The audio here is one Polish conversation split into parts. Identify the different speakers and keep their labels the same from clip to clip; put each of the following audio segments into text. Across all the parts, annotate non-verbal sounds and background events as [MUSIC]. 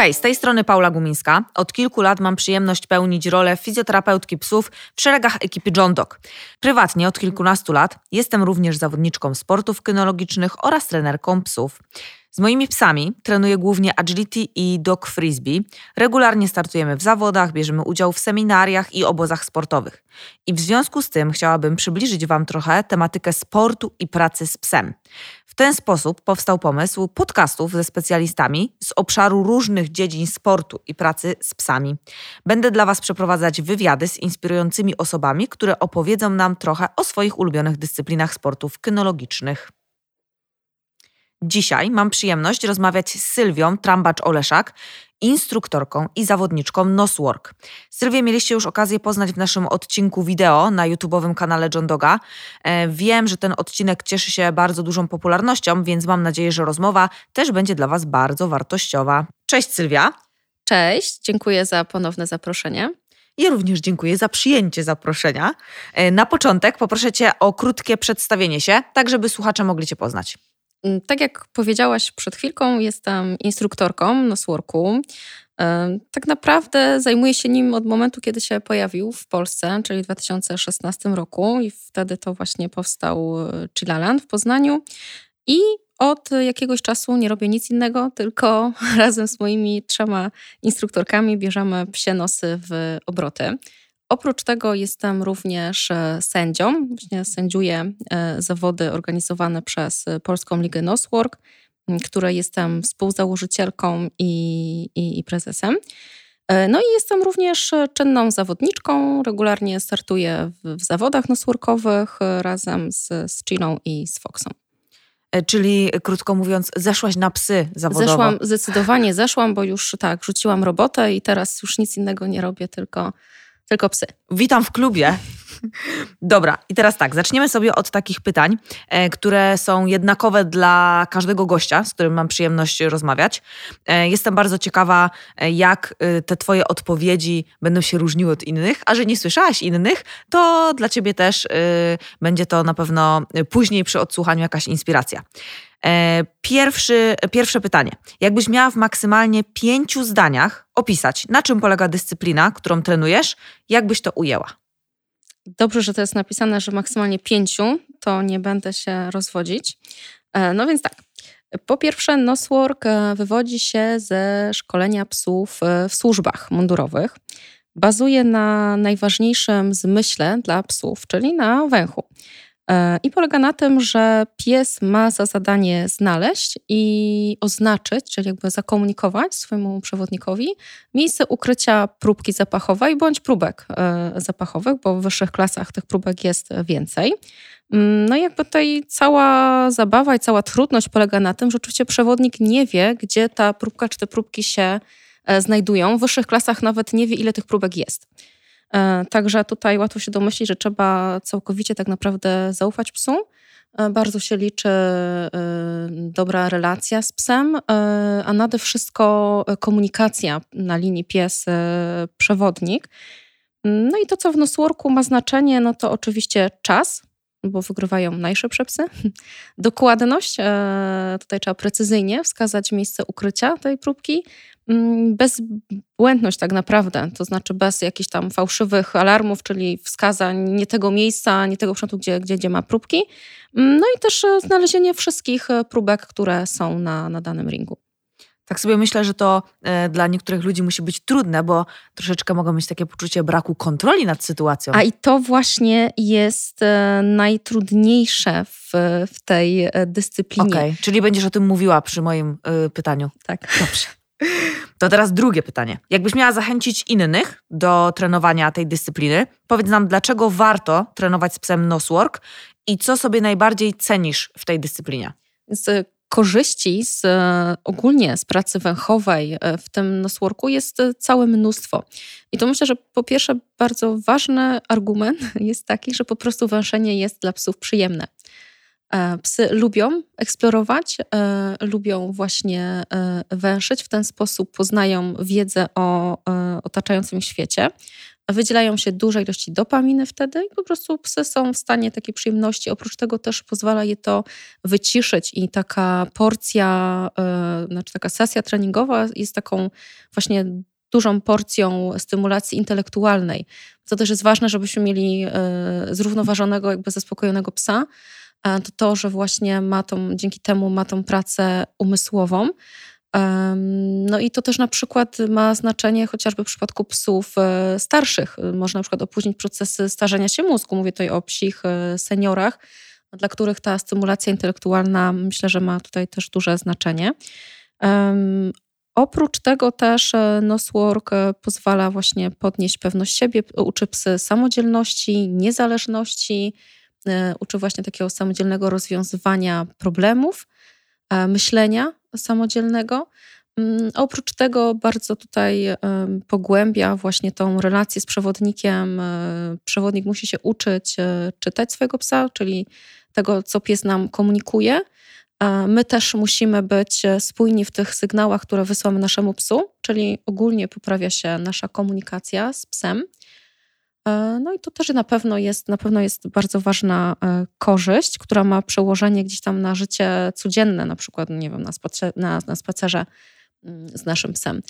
Speaker 1: Hej, z tej strony Paula Gumińska. Od kilku lat mam przyjemność pełnić rolę fizjoterapeutki psów w szeregach ekipy John Dog. Prywatnie od kilkunastu lat jestem również zawodniczką sportów kynologicznych oraz trenerką psów. Z moimi psami trenuję głównie agility i dog frisbee. Regularnie startujemy w zawodach, bierzemy udział w seminariach i obozach sportowych. I w związku z tym chciałabym przybliżyć Wam trochę tematykę sportu i pracy z psem. Ten sposób powstał pomysł podcastów ze specjalistami z obszaru różnych dziedzin sportu i pracy z psami. Będę dla Was przeprowadzać wywiady z inspirującymi osobami, które opowiedzą nam trochę o swoich ulubionych dyscyplinach sportów kynologicznych. Dzisiaj mam przyjemność rozmawiać z Sylwią Trambacz-Oleszak, instruktorką i zawodniczką Noswork. Sylwię mieliście już okazję poznać w naszym odcinku wideo na YouTube'owym kanale John Doga. E, wiem, że ten odcinek cieszy się bardzo dużą popularnością, więc mam nadzieję, że rozmowa też będzie dla Was bardzo wartościowa. Cześć Sylwia.
Speaker 2: Cześć, dziękuję za ponowne zaproszenie.
Speaker 1: Ja również dziękuję za przyjęcie zaproszenia. E, na początek poproszę Cię o krótkie przedstawienie się, tak żeby słuchacze mogli Cię poznać.
Speaker 2: Mm, tak jak powiedziałaś przed chwilką, jestem instruktorką nosworku. Tak naprawdę zajmuję się nim od momentu, kiedy się pojawił w Polsce, czyli w 2016 roku i wtedy to właśnie powstał e, Chilaland w Poznaniu. I od jakiegoś czasu nie robię nic innego, [LAUGHS] tylko razem z moimi trzema instruktorkami bierzemy psie nosy w obroty. Oprócz tego jestem również e, sędzią. Właśnie sędziuję e, zawody organizowane przez Polską Ligę Noswork, której jestem współzałożycielką i, i, i prezesem. E, no i jestem również czynną zawodniczką. Regularnie startuję w, w zawodach nosworkowych razem z, z Chiną i z Foxą.
Speaker 1: Czyli krótko mówiąc, zeszłaś na psy zawodowo.
Speaker 2: Zeszłam, zdecydowanie zeszłam, bo już tak, rzuciłam robotę i teraz już nic innego nie robię, tylko tylko psy.
Speaker 1: Witam w klubie. Dobra, i teraz tak, zaczniemy sobie od takich pytań, e, które są jednakowe dla każdego gościa, z którym mam przyjemność rozmawiać. E, jestem bardzo ciekawa, e, jak te Twoje odpowiedzi będą się różniły od innych, a że nie słyszałaś innych, to dla Ciebie też będzie to na pewno później przy odsłuchaniu jakaś inspiracja. Pierwszy, pierwsze pytanie. Jakbyś miała w maksymalnie pięciu zdaniach opisać, na czym polega dyscyplina, którą trenujesz, jak byś to ujęła?
Speaker 2: Dobrze, że to jest napisane, że maksymalnie pięciu, to nie będę się rozwodzić. E, no więc tak. Po pierwsze, Noswork e, wywodzi się ze szkolenia psów w służbach mundurowych. Bazuje na najważniejszym zmyśle dla psów, czyli na węchu. E, I polega na tym, że pies ma za zadanie znaleźć i oznaczyć, czyli jakby zakomunikować swojemu przewodnikowi miejsce ukrycia próbki zapachowej bądź próbek e, zapachowych, bo w wyższych klasach tych próbek jest więcej. Mm, no i jakby tutaj cała zabawa i cała trudność polega na tym, że oczywiście przewodnik nie wie, gdzie ta próbka czy te próbki się e, znajdują. W wyższych klasach nawet nie wie, ile tych próbek jest. E, także tutaj łatwo się domyślić, że trzeba całkowicie tak naprawdę zaufać psu. E, bardzo się liczy e, dobra relacja z psem, a nade wszystko komunikacja na linii pies-przewodnik. No i to, co w nosworku ma znaczenie, no to oczywiście czas, bo wygrywają najszybsze psy. [LAUGHS] Dokładność, tutaj trzeba precyzyjnie wskazać miejsce ukrycia tej próbki. Mm, bezbłędność tak naprawdę, to znaczy bez jakichś tam fałszywych alarmów, czyli wskazań nie tego miejsca, nie tego sprzętu, gdzie, gdzie, gdzie ma próbki. Mm, no i też e, znalezienie wszystkich e, próbek, które są na, na danym ringu.
Speaker 1: Tak sobie myślę, że to e, dla niektórych ludzi musi być trudne, bo troszeczkę mogą mieć takie poczucie braku kontroli nad sytuacją.
Speaker 2: A i to właśnie jest najtrudniejsze w, w tej dyscyplinie.
Speaker 1: Okej, okay. czyli będziesz o tym mówiła przy moim y, pytaniu.
Speaker 2: Tak.
Speaker 1: Dobrze. To teraz drugie pytanie. Jakbyś miała zachęcić innych do trenowania tej dyscypliny, powiedz nam, dlaczego warto trenować z psem noswork i co sobie najbardziej cenisz w tej dyscyplinie?
Speaker 2: Z korzyści z, ogólnie z pracy węchowej e, w tym nosworku jest całe mnóstwo. I to myślę, że po pierwsze bardzo ważny argument [LAUGHS] jest taki, że po prostu węszenie jest dla psów przyjemne. E, psy lubią eksplorować, e, lubią właśnie e, węszyć, w ten sposób poznają wiedzę o otaczającym świecie. wydzielają się duże ilości dopaminy wtedy i po prostu psy są w stanie takiej przyjemności. Oprócz tego też pozwala je to wyciszyć i taka porcja, znaczy taka sesja treningowa jest taką właśnie dużą porcją stymulacji intelektualnej. To też jest ważne, żebyśmy mieli zrównoważonego, jakby zaspokojonego psa, to to, że właśnie ma tą, dzięki temu ma tą pracę umysłową. No i to też na przykład ma znaczenie chociażby w przypadku psów e, starszych. Można na przykład opóźnić procesy starzenia się mózgu. Mówię tutaj o psich e, seniorach, dla których ta stymulacja intelektualna myślę, że ma tutaj też duże znaczenie. Oprócz tego też e, Noswork pozwala właśnie podnieść pewność siebie, uczy psy samodzielności, niezależności, uczy właśnie takiego samodzielnego rozwiązywania problemów, myślenia samodzielnego. Mm, oprócz tego bardzo tutaj pogłębia właśnie tą relację z przewodnikiem. E, przewodnik musi się uczyć e, czytać swojego psa, czyli tego, co pies nam komunikuje. My też musimy być e, spójni w tych sygnałach, które wysyłamy naszemu psu, czyli ogólnie poprawia się nasza komunikacja z psem. E, no i to też na pewno jest, na pewno jest bardzo ważna e, korzyść, która ma przełożenie gdzieś tam na życie codzienne, na przykład, nie wiem, na, spacer, na, na spacerze mm, z naszym psem.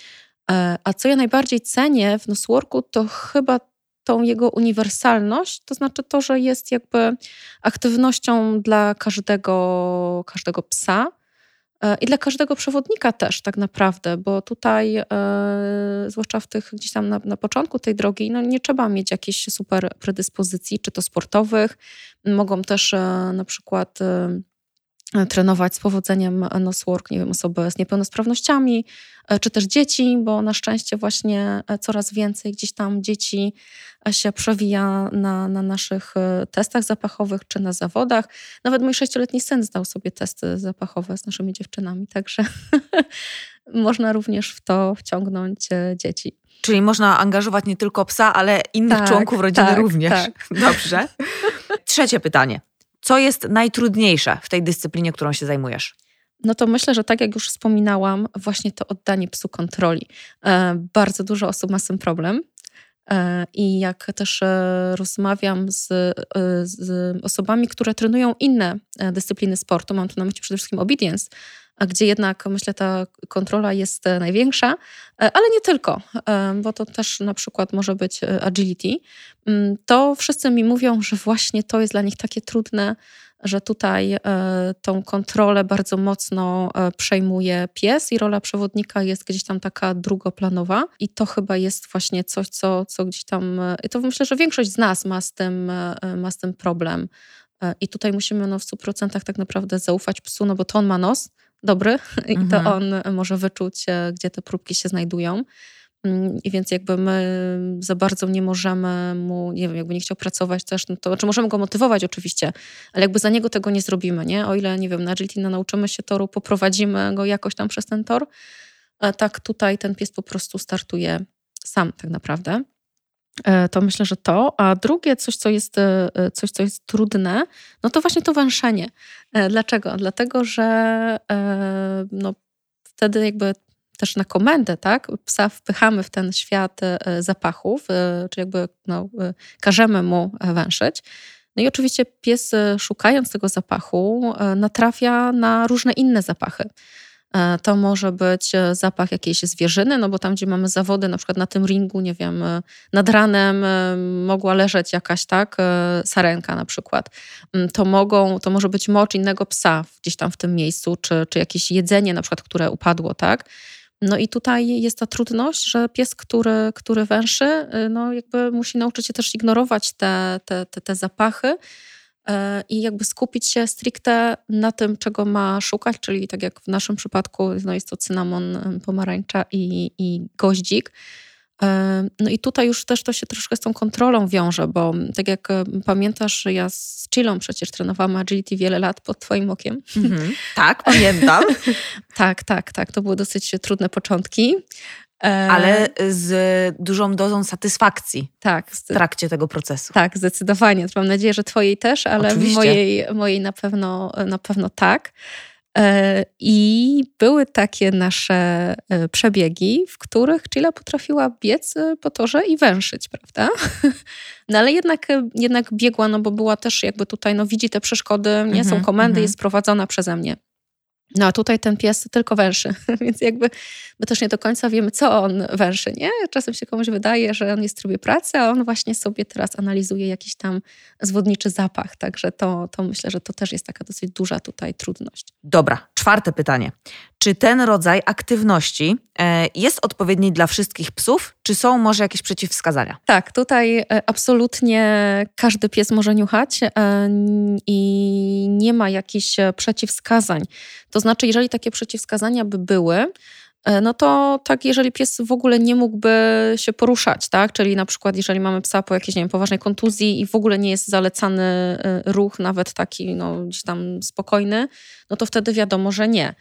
Speaker 2: E, a co ja najbardziej cenię w Nosworku, to chyba tą jego uniwersalność, to znaczy to, że jest jakby aktywnością dla każdego, każdego psa, I dla każdego przewodnika też tak naprawdę, bo tutaj, e, zwłaszcza w tych gdzieś tam na, na, początku tej drogi, no nie trzeba mieć jakiejś super predyspozycji, czy to sportowych. Mogą też e, na przykład trenować z powodzeniem noswork, nie wiem, osoby z niepełnosprawnościami, e, czy też dzieci, bo na szczęście właśnie e, coraz więcej gdzieś tam dzieci e, się przewija na, na naszych testach zapachowych czy na zawodach. Nawet mój sześcioletni syn zdał sobie testy zapachowe z naszymi dziewczynami, także [LAUGHS] można również w to wciągnąć dzieci.
Speaker 1: Czyli można angażować nie tylko psa, ale innych tak, członków rodziny tak, również. Tak. [LAUGHS] Dobrze. Trzecie pytanie. Co jest najtrudniejsze w tej dyscyplinie, którą się zajmujesz?
Speaker 2: No to myślę, że tak jak już wspominałam, właśnie to oddanie psu kontroli. E, bardzo dużo osób ma z tym problem. E, I jak też e, rozmawiam z, z osobami, które trenują inne dyscypliny sportu, mam tu na myśli przede wszystkim obedience, gdzie jednak myślę ta kontrola jest e, największa, e, ale nie tylko, e, bo to też na przykład może być agility, mm, to wszyscy mi mówią, że właśnie to jest dla nich takie trudne, że tutaj tą kontrolę bardzo mocno przejmuje pies i rola przewodnika jest gdzieś tam taka drugoplanowa i to chyba jest właśnie coś, co, co gdzieś tam, to myślę, że większość z nas ma z tym, ma z tym problem. I tutaj musimy no, w 100% tak naprawdę zaufać psu, no bo to on ma nos, dobry i to mhm. on może wyczuć, e, gdzie te próbki się znajdują. Mm, I więc jakby my za bardzo nie możemy mu, nie wiem, jakby nie chciał pracować też, no to, znaczy możemy go motywować oczywiście, ale jakby za niego tego nie zrobimy, nie? O ile, nie wiem, na agility nauczymy się toru, poprowadzimy go jakoś tam przez ten tor, tak tutaj ten pies po prostu startuje sam tak naprawdę. E, to myślę, że to. A drugie, coś, co jest, e, coś, co jest trudne, no to właśnie to węszenie. E, dlaczego? Dlatego, że no, wtedy jakby też na komendę, tak, psa wpychamy w ten świat zapachów, czy jakby no, każemy mu węszyć. No i oczywiście pies, szukając tego zapachu, natrafia na różne inne zapachy. E, to może być e, zapach jakiejś zwierzyny, no bo tam, gdzie mamy zawody, na przykład na tym ringu, nie wiem, e, nad ranem mogła leżeć jakaś, tak, sarenka na przykład. Mm, to mogą, to może być mocz innego psa gdzieś tam w tym miejscu, czy, czy jakieś jedzenie na przykład, które upadło, tak. No i tutaj jest ta trudność, że pies, który, który węszy, no jakby musi nauczyć się też ignorować te, te, te, te zapachy, i jakby skupić się stricte na tym, czego ma szukać, czyli tak jak w naszym przypadku no jest to cynamon, pomarańcza i, i goździk. E, no i tutaj już też to się troszkę z tą kontrolą wiąże, bo tak jak pamiętasz, ja z Chilą przecież trenowałam agility wiele lat pod twoim okiem. Mhm. [LAUGHS]
Speaker 1: Tak, pamiętam.
Speaker 2: tak, tak, tak. To były dosyć trudne początki.
Speaker 1: Ale z dużą dozą satysfakcji tak, w trakcie tego procesu.
Speaker 2: Tak, zdecydowanie. Mam nadzieję, że twojej też, ale Oczywiście. mojej, mojej na, pewno, na pewno tak. E, I były takie nasze e, przebiegi, w których Chila potrafiła biec e, po torze i węszyć, prawda? [LAUGHS] No ale jednak, jednak biegła, no bo była też jakby tutaj, no widzi te przeszkody, nie są mhm, komendy, -hmm. jest prowadzona przeze mnie. No a tutaj ten pies tylko węszy, [LAUGHS] więc jakby my też nie do końca wiemy, co on węszy, nie? Czasem się komuś wydaje, że on jest w trybie pracy, a on właśnie sobie teraz analizuje jakiś tam zwodniczy zapach, także to, to myślę, że to też jest taka dosyć duża tutaj trudność.
Speaker 1: Dobra, czwarte pytanie. Czy ten rodzaj aktywności e, jest odpowiedni dla wszystkich psów, czy są może jakieś przeciwwskazania?
Speaker 2: Tak, tutaj e, absolutnie każdy pies może niuchać e, i nie ma jakichś przeciwwskazań. To znaczy, jeżeli takie przeciwwskazania by były, no to tak, jeżeli pies w ogóle nie mógłby się poruszać, tak? Czyli na przykład, jeżeli mamy psa po jakiejś, nie wiem, poważnej kontuzji i w ogóle nie jest zalecany ruch, nawet taki, no, gdzieś tam spokojny, no to wtedy wiadomo, że nie.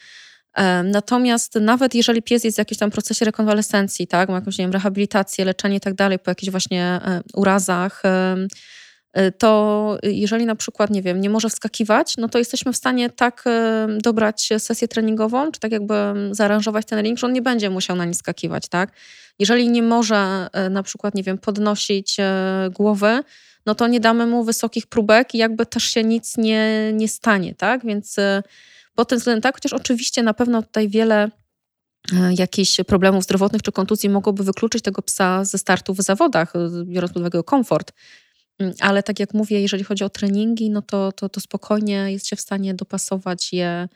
Speaker 2: Natomiast nawet jeżeli pies jest w jakimś tam procesie rekonwalescencji, tak, ma jakąś, nie wiem, rehabilitację, leczenie i tak dalej, po jakichś właśnie e, urazach, e, to jeżeli na przykład, nie wiem, nie może wskakiwać, no to jesteśmy w stanie tak dobrać sesję treningową, czy tak jakby zaaranżować ten ring, że on nie będzie musiał na nie skakiwać, tak? Jeżeli nie może e, na przykład, nie wiem, podnosić głowy, no to nie damy mu wysokich próbek i jakby też się nic nie, nie stanie, tak? Więc pod tym względem tak, chociaż oczywiście na pewno tutaj wiele jakichś problemów zdrowotnych czy kontuzji mogłoby wykluczyć tego psa ze startu w zawodach, biorąc pod uwagę komfort. Mm, ale tak jak mówię, jeżeli chodzi o treningi, no to, to, to spokojnie jest się w stanie dopasować je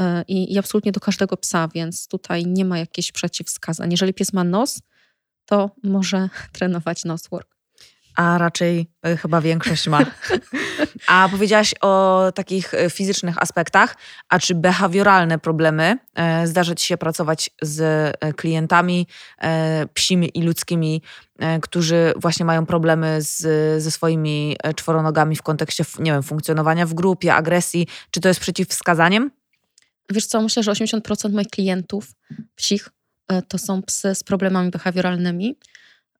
Speaker 2: e, i, i absolutnie do każdego psa, więc tutaj nie ma jakichś przeciwwskazań. Jeżeli pies ma nos, to może [LAUGHS] trenować noswork
Speaker 1: a raczej e, chyba większość ma. [LAUGHS] A powiedziałaś o takich e, fizycznych aspektach, a czy behawioralne problemy e, zdarza Ci się pracować z klientami psimi i ludzkimi, którzy właśnie mają problemy z, ze swoimi czworonogami w kontekście, nie wiem, funkcjonowania w grupie, agresji? Czy to jest przeciwwskazaniem?
Speaker 2: Wiesz co, myślę, że 80% moich klientów psich to są psy z problemami behawioralnymi.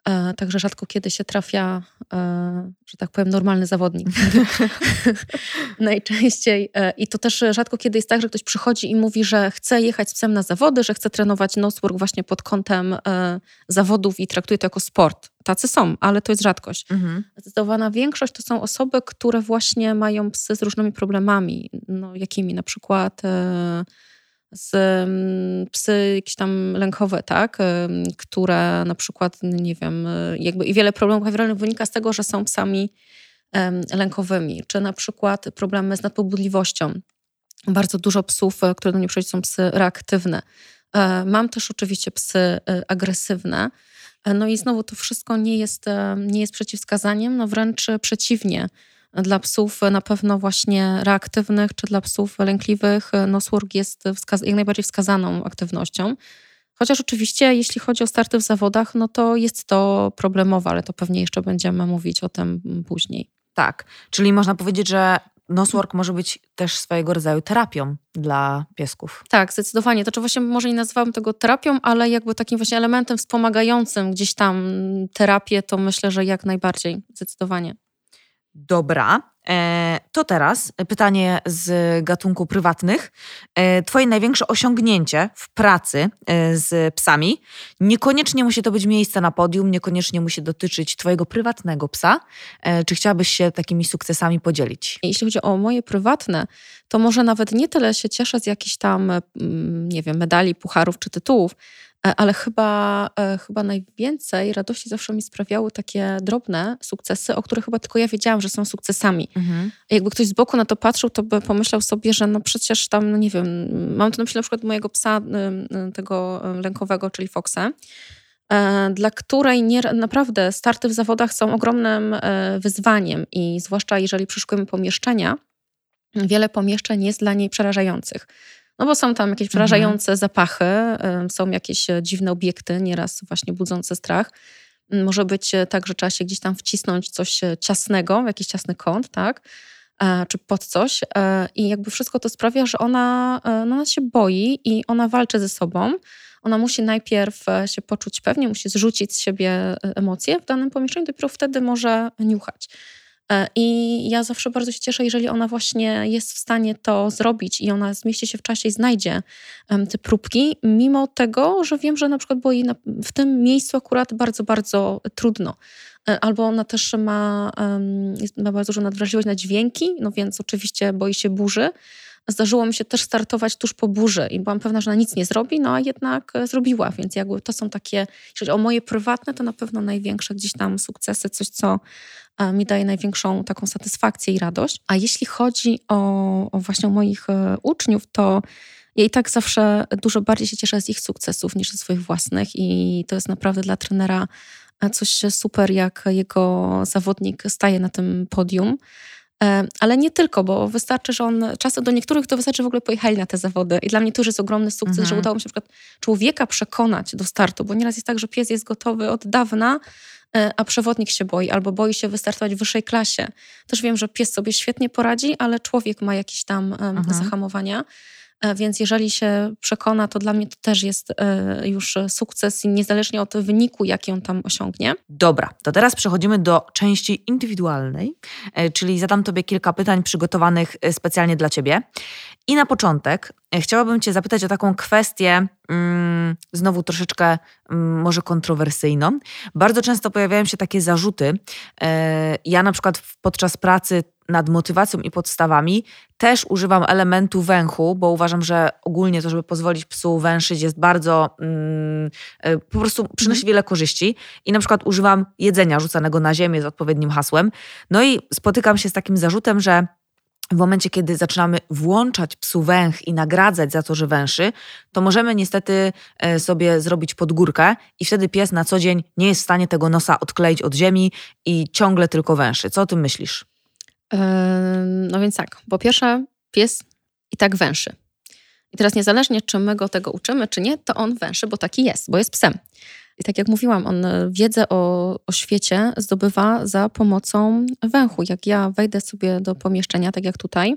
Speaker 2: E, także rzadko kiedy się trafia, e, że tak powiem, normalny zawodnik. [LAUGHS] [LAUGHS] Najczęściej. E, I to też rzadko kiedy jest tak, że ktoś przychodzi i mówi, że chce jechać z psem na zawody, że chce trenować nosework właśnie pod kątem zawodów i traktuje to jako sport. Tacy są, ale to jest rzadkość. Mhm. Zdecydowana większość to są osoby, które właśnie mają psy z różnymi problemami. No, jakimi na przykład z mm, psy jakieś tam lękowe, tak, które na przykład, nie wiem, y, jakby i wiele problemów behawioralnych wynika z tego, że są psami lękowymi, czy na przykład problemy z nadpobudliwością. Bardzo dużo psów, e, które do mnie przychodzą, są psy reaktywne. E, mam też oczywiście psy e, agresywne. No i znowu to wszystko nie jest, nie jest przeciwwskazaniem, no wręcz przeciwnie dla psów na pewno właśnie reaktywnych, czy dla psów lękliwych noswork jest jak najbardziej wskazaną aktywnością. Chociaż oczywiście, jeśli chodzi o starty w zawodach, no to jest to problemowe, ale to pewnie jeszcze będziemy mówić o tym później.
Speaker 1: Tak, czyli można powiedzieć, że noswork może być też swojego rodzaju terapią dla piesków.
Speaker 2: Tak, zdecydowanie. To czy właśnie może nie nazywałam tego terapią, ale jakby takim właśnie elementem wspomagającym gdzieś tam terapię, to myślę, że jak najbardziej, zdecydowanie.
Speaker 1: Dobra, e, to teraz pytanie z gatunku prywatnych. E, twoje największe osiągnięcie w pracy e, z psami. Niekoniecznie musi to być miejsce na podium, niekoniecznie musi dotyczyć Twojego prywatnego psa. Czy chciałabyś się takimi sukcesami podzielić?
Speaker 2: Jeśli chodzi o moje prywatne, to może nawet nie tyle się cieszę z jakichś tam, mm, nie wiem, medali, pucharów czy tytułów, ale chyba, e, chyba najwięcej radości zawsze mi sprawiały takie drobne sukcesy, o których chyba tylko ja wiedziałam, że są sukcesami. Mhm. Jakby ktoś z boku na to patrzył, to by pomyślał sobie, że no przecież tam, no nie wiem, mam tu na myśli na przykład mojego psa, tego lękowego, czyli Foxa, e, dla której nie, naprawdę starty w zawodach są ogromnym wyzwaniem i zwłaszcza jeżeli przeszukujemy pomieszczenia, wiele pomieszczeń jest dla niej przerażających. No bo są tam jakieś przerażające mhm. zapachy, są jakieś e, dziwne obiekty, nieraz właśnie budzące strach. Może być e, tak, że trzeba się gdzieś tam wcisnąć coś e, ciasnego, w jakiś ciasny kąt, tak? Czy pod coś. I jakby wszystko to sprawia, że ona, no ona się boi i ona walczy ze sobą. Ona musi najpierw się poczuć pewnie, musi zrzucić z siebie emocje w danym pomieszczeniu, dopiero wtedy może niuchać. E, I ja zawsze bardzo się cieszę, jeżeli ona właśnie jest w stanie to zrobić i ona zmieści się w czasie i znajdzie te próbki, mimo tego, że wiem, że na przykład było jej w tym miejscu akurat bardzo, bardzo trudno. E, albo ona też ma, ma bardzo dużą nadwrażliwość na dźwięki, no więc oczywiście boi się burzy. Zdarzyło mi się też startować tuż po burzy i byłam pewna, że ona nic nie zrobi, no a jednak e, zrobiła, więc jakby to są takie, jeżeli o moje prywatne, to na pewno największe gdzieś tam sukcesy, coś co mi daje największą taką satysfakcję i radość. A jeśli chodzi o, o właśnie moich uczniów, to ja i tak zawsze dużo bardziej się cieszę z ich sukcesów niż ze swoich własnych i to jest naprawdę dla trenera coś super, jak jego zawodnik staje na tym podium. E, ale nie tylko, bo wystarczy, że on, czasem do niektórych to wystarczy, w ogóle pojechali na te zawody. I dla mnie to już jest ogromny sukces, mhm. że udało mi się na przykład człowieka przekonać do startu, bo nieraz jest tak, że pies jest gotowy od dawna, e, a przewodnik się boi albo boi się wystartować w wyższej klasie. Też wiem, że pies sobie świetnie poradzi, ale człowiek ma jakieś tam mhm. zahamowania. E, więc jeżeli się przekona, to dla mnie to też jest e, już sukces, niezależnie od wyniku, jaki on tam osiągnie.
Speaker 1: Dobra, to teraz przechodzimy do części indywidualnej, e, czyli zadam Tobie kilka pytań przygotowanych specjalnie dla Ciebie. I na początek chciałabym Cię zapytać o taką kwestię, mm, znowu troszeczkę mm, może kontrowersyjną. Bardzo często pojawiają się takie zarzuty. Ja na przykład podczas pracy nad motywacją i podstawami też używam elementu węchu, bo uważam, że ogólnie to, żeby pozwolić psu węszyć, jest bardzo mm, e, po prostu przynosi mhm. wiele korzyści. I na przykład używam jedzenia rzucanego na ziemię z odpowiednim hasłem. No i spotykam się z takim zarzutem, że w momencie, kiedy zaczynamy włączać psu węch i nagradzać za to, że węszy, to możemy niestety e, sobie zrobić podgórkę i wtedy pies na co dzień nie jest w stanie tego nosa odkleić od ziemi i ciągle tylko węszy. Co o tym myślisz?
Speaker 2: No więc tak, po pierwsze, pies i tak węszy. I teraz niezależnie, czy my go tego uczymy, czy nie, to on węszy, bo taki jest, bo jest psem. I tak jak mówiłam, on wiedzę o, o świecie zdobywa za pomocą węchu. Jak ja wejdę sobie do pomieszczenia, tak jak tutaj,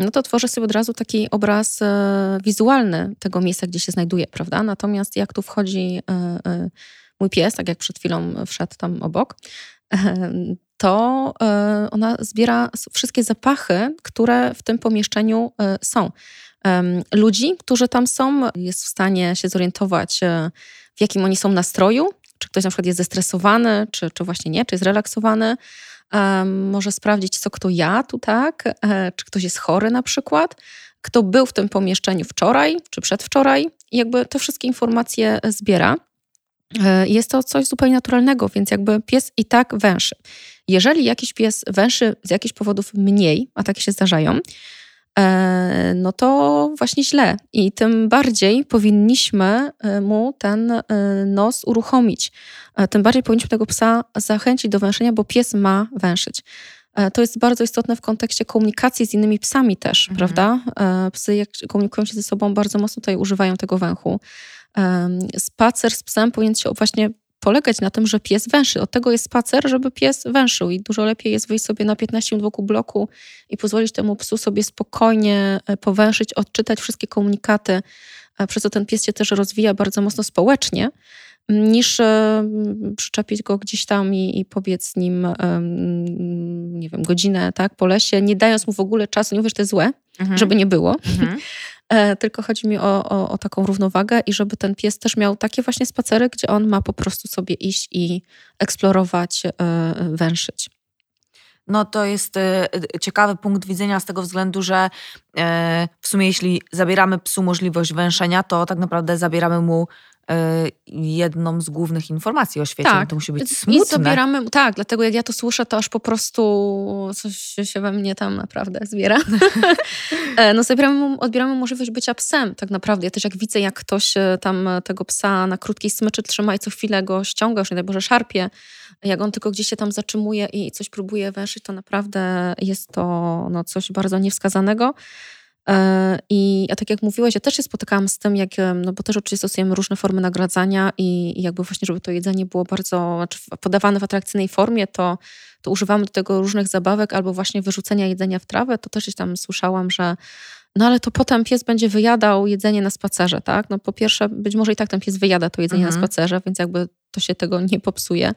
Speaker 2: no to tworzę sobie od razu taki obraz e, wizualny tego miejsca, gdzie się znajduje, prawda? Natomiast jak tu wchodzi e, e, mój pies, tak jak przed chwilą wszedł tam obok, [LAUGHS] to e, ona zbiera wszystkie zapachy, które w tym pomieszczeniu e, są. Ludzi, którzy tam są, jest w stanie się zorientować, e, w jakim oni są nastroju, czy ktoś na przykład jest zestresowany, czy, czy właśnie nie, czy jest relaksowany. Może sprawdzić, co kto jadł, tak? Czy ktoś jest chory na przykład, kto był w tym pomieszczeniu wczoraj, czy przedwczoraj. Jakby te wszystkie informacje zbiera. Jest to coś zupełnie naturalnego, więc jakby pies i tak węszy. Jeżeli jakiś pies węszy z jakichś powodów mniej, a takie się zdarzają, e, no to właśnie źle. I tym bardziej powinniśmy e, mu ten e, nos uruchomić. Tym bardziej powinniśmy tego psa zachęcić do węszenia, bo pies ma węszyć. To jest bardzo istotne w kontekście komunikacji z innymi psami też, mhm. prawda? Psy, jak komunikują się ze sobą, bardzo mocno tutaj używają tego węchu. Spacer z psem powinien się właśnie polegać na tym, że pies węszy. Od tego jest spacer, żeby pies węszył i dużo lepiej jest wyjść sobie na 15 minut wokół bloku i pozwolić temu psu sobie spokojnie e, powęszyć, odczytać wszystkie komunikaty, przez co ten pies się też rozwija bardzo mocno społecznie, niż e, przyczepić go gdzieś tam i, i pobiec z nim, nie wiem, godzinę tak, po lesie, nie dając mu w ogóle czasu. Nie mówię, że to jest złe, mhm. żeby nie było, mhm. E, tylko chodzi mi o, o, o, taką równowagę i żeby ten pies też miał takie właśnie spacery, gdzie on ma po prostu sobie iść i eksplorować, e, węszyć.
Speaker 1: No to jest e, ciekawy punkt widzenia z tego względu, że w sumie jeśli zabieramy psu możliwość węszenia, to tak naprawdę zabieramy mu jedną z głównych informacji o świecie. Tak. To musi być smutne. I
Speaker 2: zabieramy, tak, dlatego jak ja to słyszę, to aż po prostu coś się we mnie tam naprawdę zbiera. [LAUGHS] E, no zabieramy, odbieramy możliwość bycia psem tak naprawdę. Ja też jak widzę, jak ktoś e, tam tego psa na krótkiej smyczy trzyma i co chwilę go ściąga, już nie daj Boże szarpie, jak on tylko gdzieś się tam zatrzymuje i coś próbuje węszyć, to naprawdę jest to no, coś bardzo niewskazanego. E, I a tak jak mówiłaś, ja też się spotykałam z tym, jak, no bo też oczywiście stosujemy różne formy nagradzania i, i jakby właśnie, żeby to jedzenie było bardzo znaczy podawane w atrakcyjnej formie, to, to używamy do tego różnych zabawek albo właśnie wyrzucenia jedzenia w trawę. To też tam słyszałam, że no ale to potem pies będzie wyjadał jedzenie na spacerze, tak? No po pierwsze, być może i tak ten pies wyjada to jedzenie mhm. na spacerze, więc jakby to się tego nie popsuje.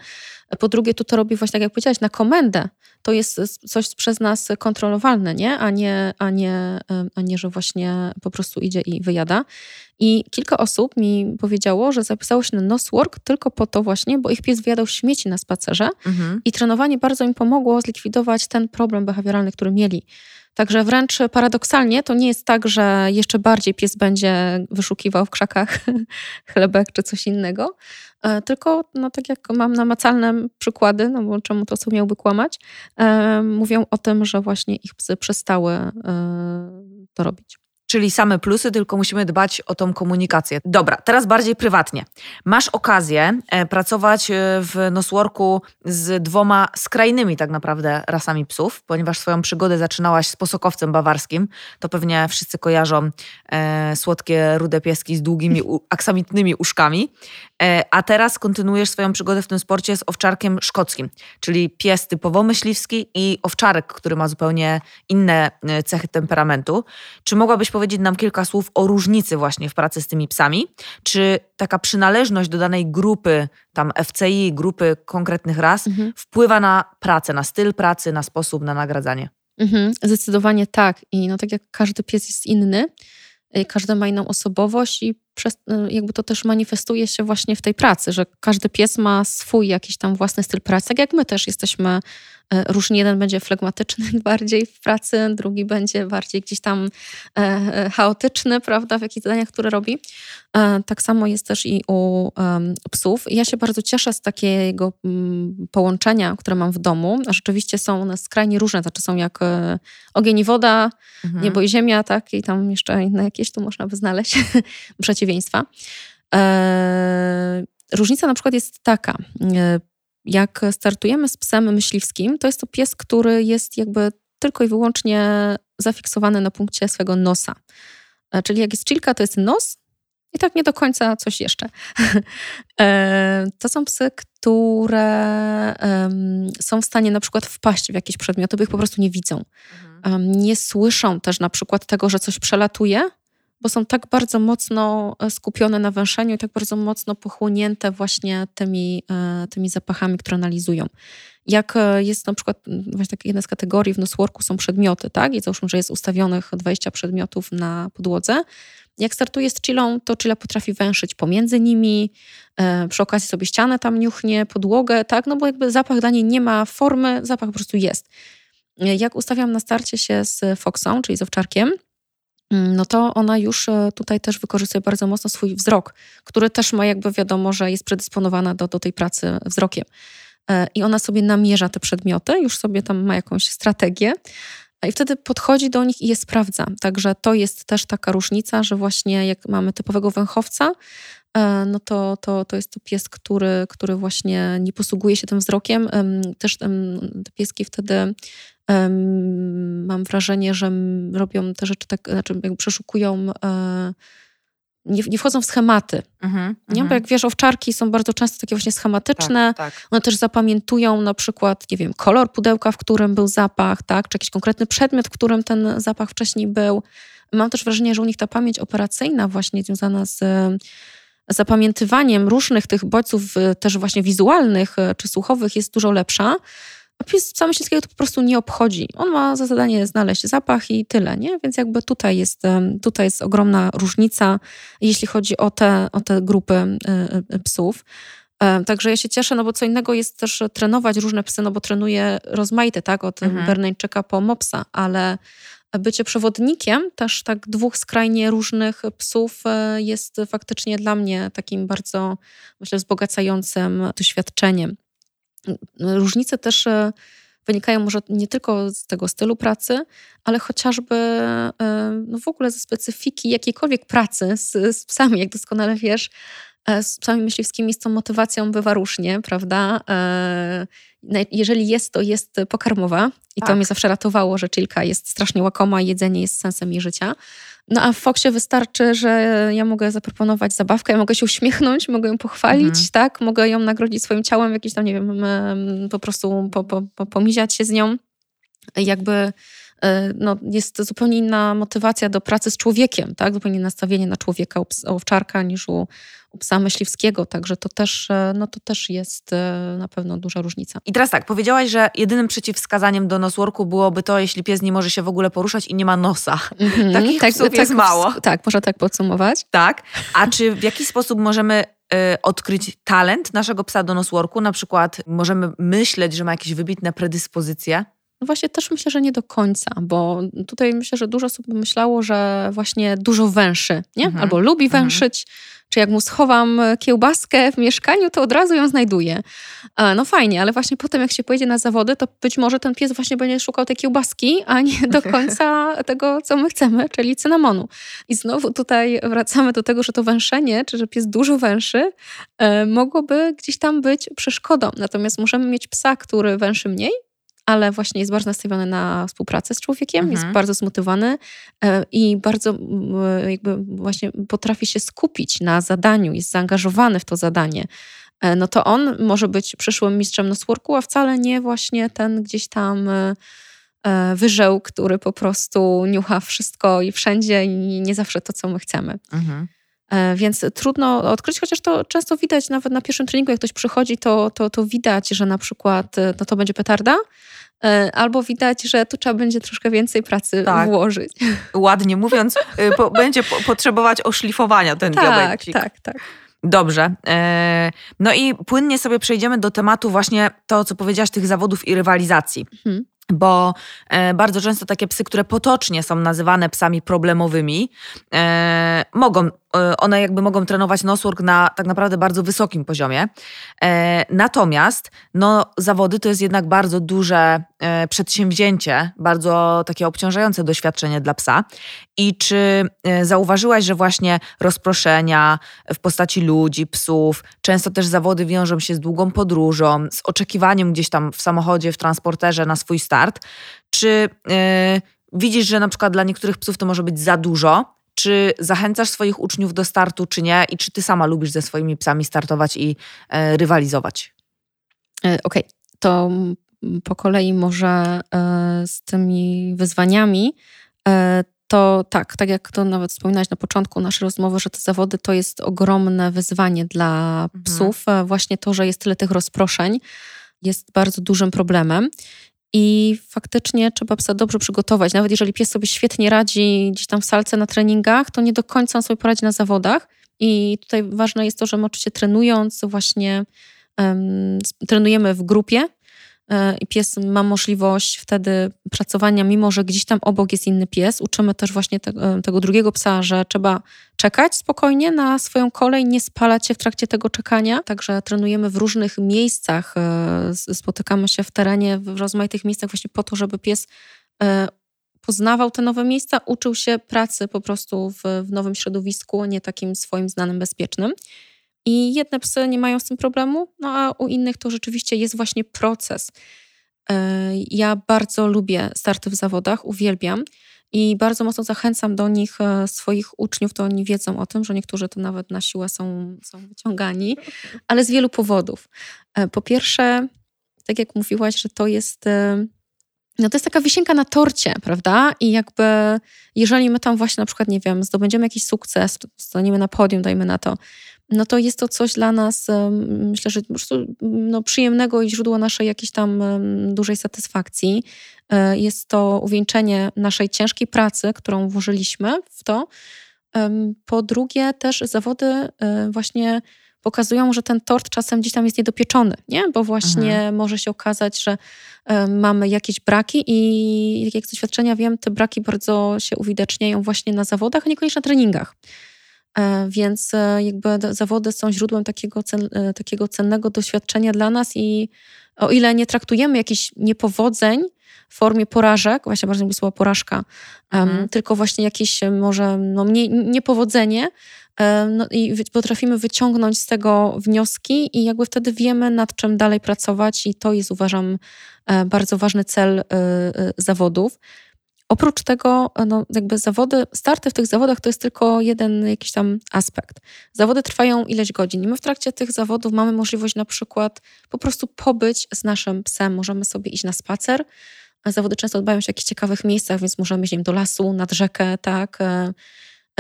Speaker 2: Po drugie, tu to robi właśnie, tak jak powiedziałaś, na komendę. To jest coś przez nas kontrolowalne, nie? A, nie, a, nie, a nie, że właśnie po prostu idzie i wyjada. I kilka osób mi powiedziało, że zapisało się na noswork tylko po to właśnie, bo ich pies wyjadał śmieci na spacerze mhm. i trenowanie bardzo im pomogło zlikwidować ten problem behawioralny, który mieli. Także wręcz paradoksalnie to nie jest tak, że jeszcze bardziej pies będzie wyszukiwał w krzakach [LAUGHS] chlebek czy coś innego, e, tylko no, tak jak mam namacalne przykłady, no bo czemu to co miałby kłamać, e, mówią o tym, że właśnie ich psy przestały e, to robić.
Speaker 1: Czyli same plusy, tylko musimy dbać o tą komunikację. Dobra, teraz bardziej prywatnie. Masz okazję e, pracować e, w Nosworku z dwoma skrajnymi tak naprawdę rasami psów, ponieważ swoją przygodę zaczynałaś z posokowcem bawarskim. To pewnie wszyscy kojarzą e, słodkie rude pieski z długimi u, aksamitnymi uszkami. E, a teraz kontynuujesz swoją przygodę w tym sporcie z owczarkiem szkockim, czyli pies typowo myśliwski i owczarek, który ma zupełnie inne e, cechy temperamentu. Czy mogłabyś powiedzieć nam kilka słów o różnicy właśnie w pracy z tymi psami? Czy taka przynależność do danej grupy, tam FCI, grupy konkretnych ras, mhm. wpływa na pracę, na styl pracy, na sposób, na nagradzanie?
Speaker 2: Mhm, zdecydowanie tak. I no tak jak każdy pies jest inny, y, każdy ma inną osobowość i przez, y, jakby to też manifestuje się właśnie w tej pracy, że każdy pies ma swój jakiś tam własny styl pracy, tak jak my też jesteśmy E, różnie jeden będzie flegmatyczny [LAUGHS] bardziej w pracy, drugi będzie bardziej gdzieś tam e, e, chaotyczny, prawda, w jakichś zadaniach, które robi. Tak samo jest też i u psów. Ja się bardzo cieszę z takiego połączenia, które mam w domu. Rzeczywiście są one skrajnie różne, znaczy są jak ogień i woda, mhm. niebo i ziemia, tak, i tam jeszcze inne jakieś tu można by znaleźć [LAUGHS] przeciwieństwa. Różnica na przykład jest taka jak startujemy z psem myśliwskim, to jest to pies, który jest jakby tylko i wyłącznie zafiksowany na punkcie swego nosa. E, czyli jak jest chilka, to jest nos i tak nie do końca coś jeszcze. [LAUGHS] E, to są psy, które są w stanie na przykład wpaść w jakieś przedmioty, bo ich po prostu nie widzą. Mhm. Nie słyszą też na przykład tego, że coś przelatuje, bo są tak bardzo mocno e, skupione na węszeniu i tak bardzo mocno pochłonięte właśnie tymi, e, tymi zapachami, które analizują. Jak e, jest na przykład, właśnie tak jedna z kategorii w nosworku są przedmioty, tak? I załóżmy, że jest ustawionych 20 przedmiotów na podłodze. Jak startuje z chillą, to chilla potrafi węszyć pomiędzy nimi, przy okazji sobie ścianę tam niuchnie, podłogę, tak? No bo jakby zapach dla niej nie ma formy, zapach po prostu jest. Jak ustawiam na starcie się z Foxą, czyli z owczarkiem, no to ona już e, tutaj też wykorzystuje bardzo mocno swój wzrok, który też ma jakby wiadomo, że jest predysponowana do, do tej pracy wzrokiem. E, I ona sobie namierza te przedmioty, już sobie tam ma jakąś strategię. I wtedy podchodzi do nich i je sprawdza. Także to jest też taka różnica, że właśnie jak mamy typowego węchowca, e, no to, to, to jest to pies, który, który właśnie nie posługuje się tym wzrokiem. Też te pieski wtedy mam wrażenie, że robią te rzeczy tak, znaczy jakby przeszukują, e, nie, nie wchodzą w schematy. Mm-hmm, nie? Bo mhm. jak wiesz, owczarki są bardzo często takie właśnie schematyczne. Tak, tak. One też zapamiętują na przykład, nie wiem, kolor pudełka, w którym był zapach, tak? czy jakiś konkretny przedmiot, w którym ten zapach wcześniej był. Mam też wrażenie, że u nich ta pamięć operacyjna właśnie związana z zapamiętywaniem różnych tych bodźców, e, też właśnie wizualnych e, czy słuchowych jest dużo lepsza. A psa myśliwskiego to po prostu nie obchodzi. On ma za zadanie znaleźć zapach i tyle, nie? Więc jakby tutaj jest, tutaj jest ogromna różnica, jeśli chodzi o te, o te grupy e, e, psów. Także ja się cieszę, no bo co innego jest też trenować różne psy, no bo trenuję rozmaite, tak, od mhm. Berneńczyka po Mopsa, ale bycie przewodnikiem też tak dwóch skrajnie różnych psów e, jest faktycznie dla mnie takim bardzo, myślę, wzbogacającym doświadczeniem. Różnice też e, wynikają może nie tylko z tego stylu pracy, ale chociażby e, no w ogóle ze specyfiki jakiejkolwiek pracy z, z psami, jak doskonale wiesz. E, z psami myśliwskimi z tą motywacją bywa różnie, prawda? Jeżeli jest, to jest pokarmowa i tak. to mnie zawsze ratowało, że chilka jest strasznie łakoma, jedzenie jest sensem jej życia. No a w Foxie wystarczy, że ja mogę zaproponować zabawkę, ja mogę się uśmiechnąć, mogę ją pochwalić, mhm. tak? Mogę ją nagrodzić swoim ciałem, jakieś tam, nie wiem, po prostu po, po, po, pomiziać się z nią. Jakby no, jest zupełnie inna motywacja do pracy z człowiekiem, tak? zupełnie nastawienie na człowieka owczarka niż u, u psa myśliwskiego, także to też, e, no, to też jest e, na pewno duża różnica.
Speaker 1: I teraz tak, powiedziałaś, że jedynym przeciwwskazaniem do nosworku byłoby to, jeśli pies nie może się w ogóle poruszać i nie ma nosa. Mm-hmm. [LAUGHS] Takich tak, psów tak, jest mało.
Speaker 2: Tak, można tak podsumować.
Speaker 1: Tak, a czy w jaki sposób możemy y, odkryć talent naszego psa do nosworku? Na przykład możemy myśleć, że ma jakieś wybitne predyspozycje?
Speaker 2: No właśnie też myślę, że nie do końca, bo tutaj myślę, że dużo osób myślało, że właśnie dużo węszy, nie? Mhm. Albo lubi mhm. węszyć, czy jak mu schowam kiełbaskę w mieszkaniu, to od razu ją znajduje. No fajnie, ale właśnie potem jak się pojedzie na zawody, to być może ten pies właśnie będzie szukał tej kiełbaski, a nie do [LAUGHS] końca tego, co my chcemy, czyli cynamonu. I znowu tutaj wracamy do tego, że to węszenie, czy że pies dużo węszy, e, mogłoby gdzieś tam być przeszkodą. Natomiast możemy mieć psa, który węszy mniej, ale właśnie jest bardzo nastawiony na współpracę z człowiekiem, mhm. jest bardzo zmotywowany e, i bardzo jakby właśnie potrafi się skupić na zadaniu, jest zaangażowany w to zadanie. E, no to on może być przyszłym mistrzem nosworku, a wcale nie właśnie ten gdzieś tam e, wyżeł, który po prostu niucha wszystko i wszędzie i nie zawsze to, co my chcemy. Mhm. Więc trudno odkryć, chociaż to często widać nawet na pierwszym treningu, jak ktoś przychodzi, to, to, to widać, że na przykład no to będzie petarda, E, albo widać, że tu trzeba będzie troszkę więcej pracy tak. włożyć.
Speaker 1: Ładnie mówiąc, po, [LAUGHS] będzie po, potrzebować oszlifowania ten
Speaker 2: tak. Tak, tak.
Speaker 1: Dobrze. E, no i płynnie sobie przejdziemy do tematu właśnie to, co powiedziałaś, tych zawodów i rywalizacji. Mhm bo e, bardzo często takie psy, które potocznie są nazywane psami problemowymi, e, mogą, e, one jakby mogą trenować noswork na tak naprawdę bardzo wysokim poziomie. E, natomiast no, zawody to jest jednak bardzo duże e, przedsięwzięcie, bardzo takie obciążające doświadczenie dla psa. I czy e, zauważyłaś, że właśnie rozproszenia w postaci ludzi, psów, często też zawody wiążą się z długą podróżą, z oczekiwaniem gdzieś tam w samochodzie, w transporterze na swój start? Czy widzisz, że na przykład dla niektórych psów to może być za dużo? Czy zachęcasz swoich uczniów do startu, czy nie? I czy ty sama lubisz ze swoimi psami startować i yy, rywalizować?
Speaker 2: Okej, okay. to po kolei może yy, z tymi wyzwaniami to tak, tak jak to nawet wspominałaś na początku naszej rozmowy, że te zawody to jest ogromne wyzwanie dla mhm. psów. Właśnie to, że jest tyle tych rozproszeń, jest bardzo dużym problemem. I faktycznie trzeba psa dobrze przygotować. Nawet jeżeli pies sobie świetnie radzi gdzieś tam w salce na treningach, to nie do końca on sobie poradzi na zawodach. I tutaj ważne jest to, że my oczywiście trenując, właśnie um, trenujemy w grupie, i pies ma możliwość wtedy pracowania, mimo że gdzieś tam obok jest inny pies. Uczymy też właśnie te, e, tego drugiego psa, że trzeba czekać spokojnie na swoją kolej, nie spalać się w trakcie tego czekania. Także trenujemy w różnych miejscach, e, spotykamy się w terenie, w rozmaitych miejscach właśnie po to, żeby pies poznawał te nowe miejsca, uczył się pracy po prostu w, w nowym środowisku, nie takim swoim znanym, bezpiecznym. I jedne psy nie mają z tym problemu, no a u innych to rzeczywiście jest właśnie proces. E, ja bardzo lubię starty w zawodach, uwielbiam i bardzo mocno zachęcam do nich e, swoich uczniów, to oni wiedzą o tym, że niektórzy to nawet na siłę są, są wyciągani, ale z wielu powodów. E, po pierwsze, tak jak mówiłaś, że to jest no to jest taka wisienka na torcie, prawda? I jakby, jeżeli my tam właśnie na przykład, nie wiem, zdobędziemy jakiś sukces, staniemy na podium, dajmy na to, no to jest to coś dla nas, myślę, że po prostu no, przyjemnego i źródło naszej jakiejś tam dużej satysfakcji. E, jest to uwieńczenie naszej ciężkiej pracy, którą włożyliśmy w to. Po drugie, też zawody e, właśnie pokazują, że ten tort czasem gdzieś tam jest niedopieczony, nie? bo właśnie mhm. może się okazać, że mamy jakieś braki i jak z doświadczenia wiem, te braki bardzo się uwidaczniają właśnie na zawodach, a niekoniecznie na treningach. E, więc e, jakby zawody są źródłem takiego, cen, e, takiego cennego doświadczenia dla nas i o ile nie traktujemy jakichś niepowodzeń w formie porażek, właśnie bardzo lubię słowo porażka, mhm. tylko właśnie jakieś może no, mniej, niepowodzenie no, i potrafimy wyciągnąć z tego wnioski i jakby wtedy wiemy nad czym dalej pracować i to jest uważam bardzo ważny cel zawodów. Oprócz tego, no, jakby zawody, starty w tych zawodach to jest tylko jeden jakiś tam aspekt. Zawody trwają ileś godzin i my w trakcie tych zawodów mamy możliwość na przykład po prostu pobyć z naszym psem. Możemy sobie iść na spacer, Zawody często odbywają się w jakichś ciekawych miejscach, więc możemy iść do lasu, nad rzekę, tak.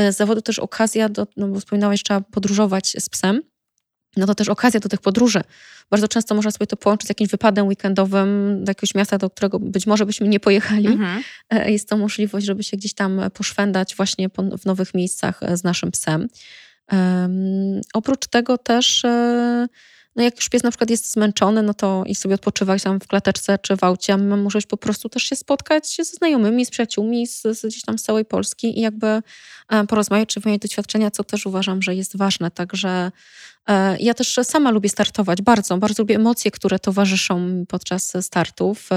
Speaker 2: Zawody też okazja, do, no bo wspominałeś, trzeba podróżować z psem no to też okazja do tych podróży. Bardzo często można sobie to połączyć z jakimś wypadem weekendowym do jakiegoś miasta, do którego być może byśmy nie pojechali. Mhm. E, jest to możliwość, żeby się gdzieś tam poszwendać właśnie w nowych miejscach e, z naszym psem. Um, oprócz tego też, e, no jak już pies na przykład jest zmęczony, no to i sobie odpoczywać tam w klateczce czy w aucie, a my możliwość po prostu też się spotkać ze znajomymi, z przyjaciółmi z, z gdzieś tam z całej Polski i jakby porozmawiać czy wymienić doświadczenia, co też uważam, że jest ważne. Także E, ja też sama lubię startować, bardzo, bardzo lubię emocje, które towarzyszą podczas startów.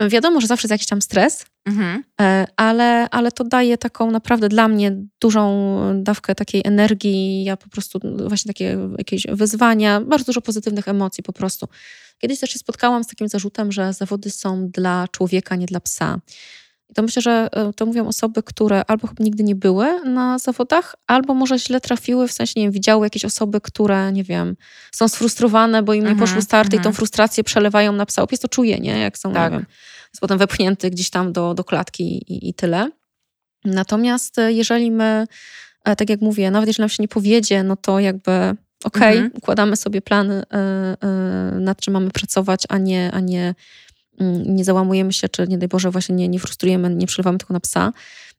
Speaker 2: Wiadomo, że zawsze jest jakiś tam stres, mhm. E, ale, ale to daje taką naprawdę dla mnie dużą dawkę takiej energii. Ja po prostu właśnie takie jakieś wyzwania, bardzo dużo pozytywnych emocji po prostu. Kiedyś też się spotkałam z takim zarzutem, że zawody są dla człowieka, nie dla psa. I to myślę, że e, to mówią osoby, które albo nigdy nie były na zawodach, albo może źle trafiły, w sensie, nie wiem, widziały jakieś osoby, które, nie wiem, są sfrustrowane, bo im nie mhm, poszły starty i tą mhm. frustrację przelewają na psa. Pies to czuje, nie? Jak są, tak. nie wiem, jest potem wepchnięty gdzieś tam do, do klatki i, i tyle. Natomiast e, jeżeli my, e, tak jak mówię, nawet jeżeli nam się nie powiedzie, no to jakby okej, okay, mhm. układamy sobie plan, nad czym mamy pracować, a nie, a nie nie załamujemy się, czy nie daj Boże, właśnie nie, nie frustrujemy, nie przelewamy tylko na psa.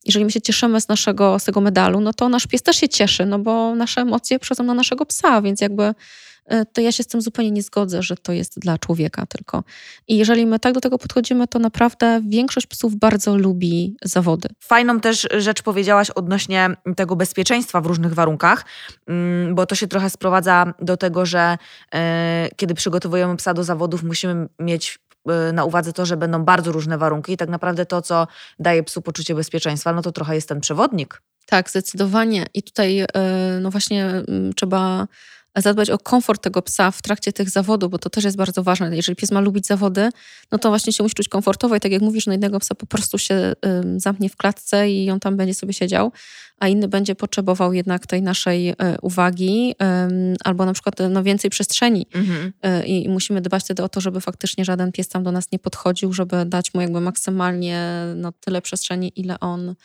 Speaker 2: Jeżeli my się cieszymy z naszego, z tego medalu, no to nasz pies też się cieszy, no bo nasze emocje przychodzą na naszego psa, więc jakby e, to ja się z tym zupełnie nie zgodzę, że to jest dla człowieka tylko. I jeżeli my tak do tego podchodzimy, to naprawdę większość psów bardzo lubi zawody.
Speaker 1: Fajną też rzecz powiedziałaś odnośnie tego bezpieczeństwa w różnych warunkach, mm, bo to się trochę sprowadza do tego, że e, kiedy przygotowujemy psa do zawodów, musimy mieć na uwadze to, że będą bardzo różne warunki i tak naprawdę to, co daje psu poczucie bezpieczeństwa, no to trochę jest ten przewodnik.
Speaker 2: Tak, zdecydowanie. I tutaj y, no właśnie mm, trzeba zadbać o komfort tego psa w trakcie tych zawodów, bo to też jest bardzo ważne. Jeżeli pies ma lubić zawody, no to właśnie się musi czuć komfortowo i tak jak mówisz, no jednego psa po prostu się zamknie w klatce i on tam będzie sobie siedział, a inny będzie potrzebował jednak tej naszej e, uwagi albo na przykład no, więcej przestrzeni mhm. E, I musimy dbać wtedy o to, żeby faktycznie żaden pies tam do nas nie podchodził, żeby dać mu jakby maksymalnie no, tyle przestrzeni, ile on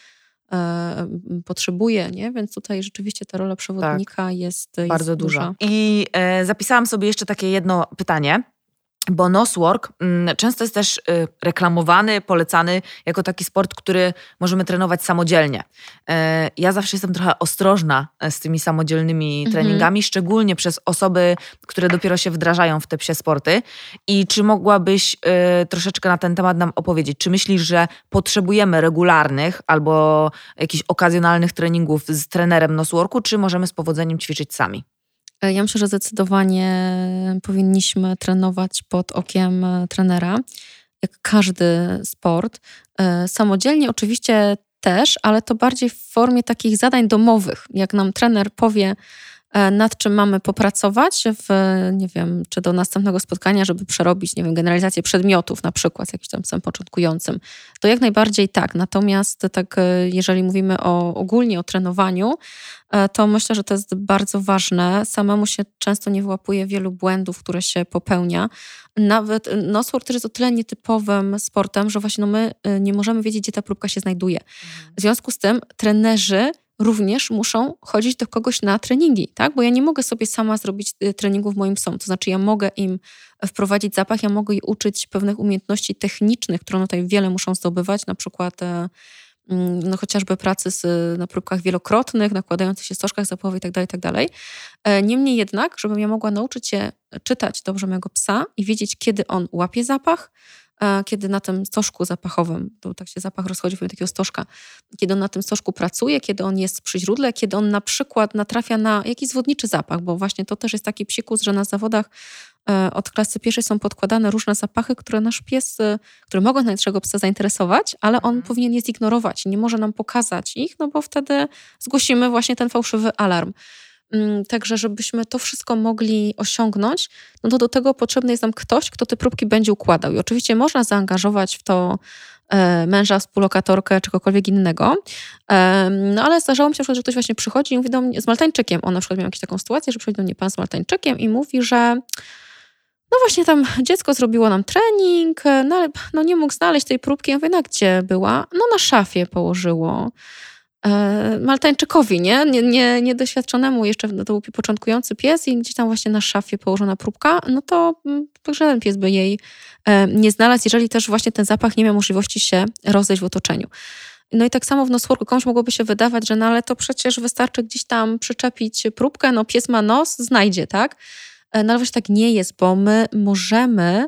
Speaker 2: potrzebuje, nie? Więc tutaj rzeczywiście ta rola przewodnika tak, jest, jest
Speaker 1: bardzo duża. duża. I e, zapisałam sobie jeszcze takie jedno pytanie. Bo noswork mm, często jest też y, reklamowany, polecany jako taki sport, który możemy trenować samodzielnie. E, ja zawsze jestem trochę ostrożna e, z tymi samodzielnymi mhm. treningami, szczególnie przez osoby, które dopiero się wdrażają w te psie sporty. I czy mogłabyś y, troszeczkę na ten temat nam opowiedzieć? Czy myślisz, że potrzebujemy regularnych albo jakichś okazjonalnych treningów z trenerem nosworku, czy możemy z powodzeniem ćwiczyć sami?
Speaker 2: Ja myślę, że zdecydowanie powinniśmy trenować pod okiem e, trenera, jak każdy sport. E, samodzielnie oczywiście też, ale to bardziej w formie takich zadań domowych. Jak nam trener powie, nad czym mamy popracować, w, nie wiem, czy do następnego spotkania, żeby przerobić, nie wiem, generalizację przedmiotów, na przykład z jakimś tam psem początkującym, to jak najbardziej tak. Natomiast tak, jeżeli mówimy o, ogólnie o trenowaniu, E, to myślę, że to jest bardzo ważne. Samemu się często nie wyłapuje wielu błędów, które się popełnia. Nawet no, sport też jest o tyle nietypowym sportem, że właśnie no, my e, nie możemy wiedzieć, gdzie ta próbka się znajduje. Mhm. W związku z tym trenerzy również muszą chodzić do kogoś na treningi, tak? Bo ja nie mogę sobie sama zrobić e, treningów moim psom. To znaczy, ja mogę im wprowadzić zapach, ja mogę je uczyć pewnych umiejętności technicznych, które tutaj wiele muszą zdobywać, na przykład Mm, no chociażby pracy z, na próbkach wielokrotnych, nakładających się stożkach zapachowych itd., tak itd. Tak e, niemniej jednak, żebym ja mogła nauczyć się czytać dobrze mojego psa i wiedzieć, kiedy on łapie zapach, e, kiedy na tym stożku zapachowym, bo tak się zapach rozchodzi w takiego stożka, kiedy on na tym stożku pracuje, kiedy on jest przy źródle, kiedy on na przykład natrafia na jakiś zwodniczy zapach, bo właśnie to też jest taki psikus, że na zawodach E, od klasy pierwszej są podkładane różne zapachy, które nasz pies, e, które mogą naszego psa zainteresować, ale on mhm. powinien je zignorować i nie może nam pokazać ich, no bo wtedy zgłosimy właśnie ten fałszywy alarm. Mm, także, żebyśmy to wszystko mogli osiągnąć, no to do tego potrzebny jest nam ktoś, kto te próbki będzie układał. I oczywiście można zaangażować w to e, męża, współlokatorkę czy kogokolwiek innego. No ale zdarzało mi się, że ktoś właśnie przychodzi i mówi do mnie z Maltańczykiem. On na przykład miał jakąś taką sytuację, że przychodzi do mnie pan z Maltańczykiem i mówi, że no właśnie tam dziecko zrobiło nam trening, no ale no nie mógł znaleźć tej próbki. Ja mówię, no gdzie była? No na szafie położyło. E, Maltańczykowi, nie? nie? Nie, Niedoświadczonemu jeszcze, to był początkujący pies i gdzieś tam właśnie na szafie położona próbka, no to, mm, żaden pies by jej e, nie znalazł, jeżeli też właśnie ten zapach nie miał możliwości się rozejść w otoczeniu. No i tak samo w nosworku komuś mogłoby się wydawać, że no ale to przecież wystarczy gdzieś tam przyczepić próbkę, no pies ma nos, znajdzie, tak? E, no ale właśnie tak nie jest, bo my możemy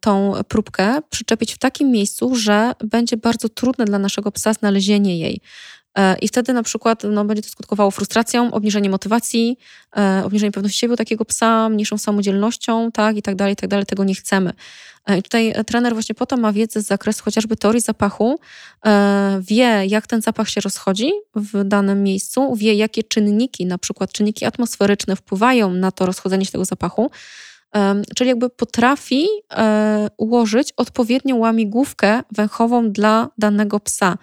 Speaker 2: tą próbkę przyczepić w takim miejscu, że będzie bardzo trudne dla naszego psa znalezienie jej. E, I wtedy na przykład no, będzie to skutkowało frustracją, obniżeniem motywacji, e, obniżeniem pewności siebie takiego psa, mniejszą samodzielnością, tak, i tak dalej, i tak dalej. Tego nie chcemy. E, I tutaj trener właśnie po to ma wiedzę z zakresu chociażby teorii zapachu, wie, jak ten zapach się rozchodzi w danym miejscu, wie, jakie czynniki, na przykład czynniki atmosferyczne wpływają na to rozchodzenie się tego zapachu, czyli jakby potrafi ułożyć odpowiednią łamigłówkę węchową dla danego psa.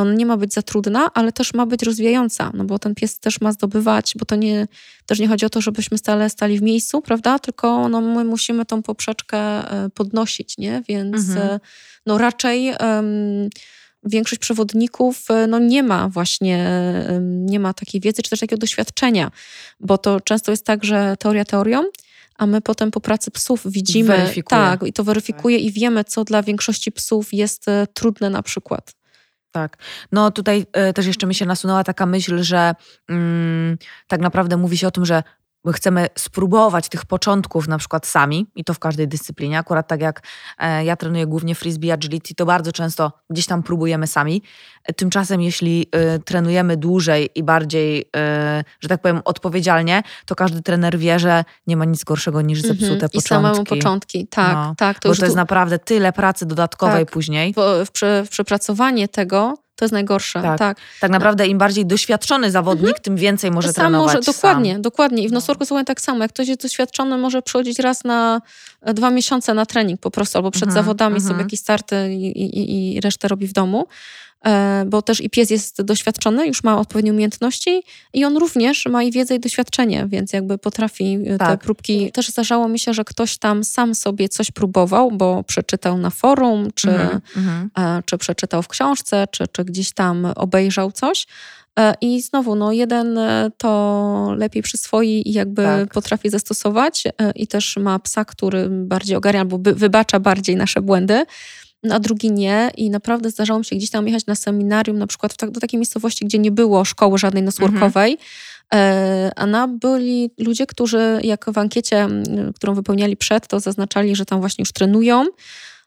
Speaker 2: Ona nie ma być za trudna, ale też ma być rozwijająca, no bo ten pies też ma zdobywać, bo to nie, też nie chodzi o to, żebyśmy stale stali w miejscu, prawda? Tylko no, my musimy tą poprzeczkę e, podnosić, nie? Więc mhm. E, no raczej um, większość przewodników e, no, nie ma właśnie, nie ma takiej wiedzy, czy też takiego doświadczenia, bo to często jest tak, że teoria teorią, a my potem po pracy psów widzimy,
Speaker 1: weryfikuje.
Speaker 2: tak, i to weryfikuje tak. i wiemy, co dla większości psów jest trudne na przykład.
Speaker 1: Tak. No tutaj y, też jeszcze mi się nasunęła taka myśl, że mm, tak naprawdę mówi się o tym, że my chcemy spróbować tych początków na przykład sami i to w każdej dyscyplinie. Akurat tak jak e, ja trenuję głównie frisbee agility, to bardzo często gdzieś tam próbujemy sami. Tymczasem jeśli y, trenujemy dłużej i bardziej, y, że tak powiem, odpowiedzialnie, to każdy trener wie, że nie ma nic gorszego niż zepsute mm -hmm. początki. I
Speaker 2: samemu początki, tak. No, tak
Speaker 1: to bo to jest naprawdę tyle pracy dodatkowej
Speaker 2: tak.
Speaker 1: później.
Speaker 2: W, w przepracowanie tego to jest najgorsze.
Speaker 1: Tak,
Speaker 2: tak.
Speaker 1: tak naprawdę im bardziej doświadczony zawodnik, mhm. tym więcej może sam trenować może,
Speaker 2: Dokładnie,
Speaker 1: sam.
Speaker 2: dokładnie. I w nosorku słuchaj tak samo. Jak ktoś jest doświadczony, może przychodzić raz na e, dwa miesiące na trening po prostu, albo przed mhm, zawodami mhm. sobie jakieś starty i, i, i resztę robi w domu. E, bo też i pies jest doświadczony, już ma odpowiednie umiejętności i on również ma i wiedzę i doświadczenie, więc jakby potrafi e, tak. te próbki. Też zdarzało mi się, że ktoś tam sam sobie coś próbował, bo przeczytał na forum, czy, mm -hmm. czy przeczytał w książce, czy, czy gdzieś tam obejrzał coś. I znowu, no jeden to lepiej przyswoi i jakby tak. potrafi zastosować i też ma psa, który bardziej ogarnia albo wybacza bardziej nasze błędy a drugi nie. I naprawdę zdarzało mi się gdzieś tam jechać na seminarium, na przykład tak, do takiej miejscowości, gdzie nie było szkoły żadnej nosworkowej. Mhm. A na byli ludzie, którzy jak w ankiecie, którą wypełniali przed, to zaznaczali, że tam właśnie już trenują.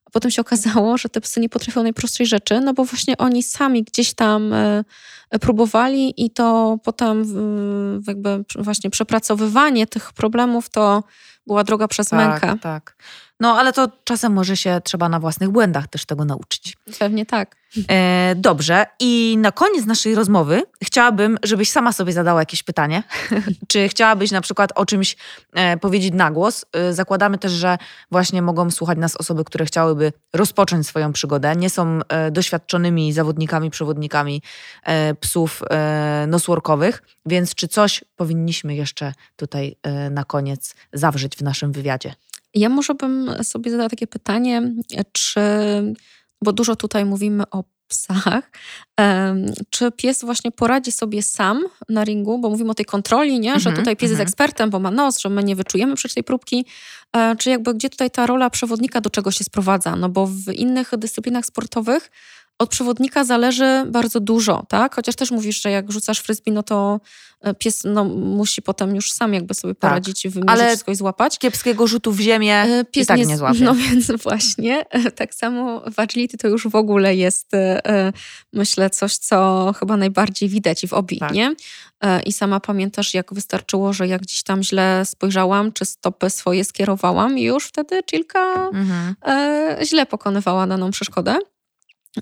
Speaker 2: A potem się okazało, że te psy nie potrafią najprostszej rzeczy, no bo właśnie oni sami gdzieś tam e, próbowali i to potem jakby właśnie przepracowywanie tych problemów to była droga przez
Speaker 1: tak,
Speaker 2: mękę.
Speaker 1: Tak. No ale to czasem może się trzeba na własnych błędach też tego nauczyć.
Speaker 2: Pewnie tak.
Speaker 1: E, dobrze. I na koniec naszej rozmowy chciałabym, żebyś sama sobie zadała jakieś pytanie. [LAUGHS] Czy chciałabyś na przykład o czymś e, powiedzieć na głos? E, zakładamy też, że właśnie mogą słuchać nas osoby, które chciałyby rozpocząć swoją przygodę. Nie są e, doświadczonymi zawodnikami, przewodnikami e, psów e, nosworkowych, więc czy coś powinniśmy jeszcze tutaj na koniec zawrzeć w naszym wywiadzie?
Speaker 2: Ja może bym sobie zadała takie pytanie, czy, bo dużo tutaj mówimy o psach, czy pies właśnie poradzi sobie sam na ringu, bo mówimy o tej kontroli, nie? że mhm, tutaj pies jest mhm. ekspertem, bo ma nos, że my nie wyczujemy przecież tej próbki, e, czy jakby gdzie tutaj ta rola przewodnika do czego się sprowadza, no bo w innych dyscyplinach sportowych od przewodnika zależy bardzo dużo, tak? Chociaż też mówisz, że jak rzucasz frisbee, no to e, pies no, musi potem już sam jakby sobie tak, poradzić, tak, wymierzyć ale wszystko i złapać.
Speaker 1: kiepskiego rzutu w ziemię e, pies i tak nie, nie złapie. [LAUGHS]
Speaker 2: No więc właśnie, e, tak samo w agility to już w ogóle jest myślę coś, co chyba najbardziej widać i w obi, tak. nie? I sama pamiętasz, jak wystarczyło, że jak gdzieś tam źle spojrzałam, czy stopę swoje skierowałam i już wtedy Chilka mhm. źle pokonywała daną przeszkodę.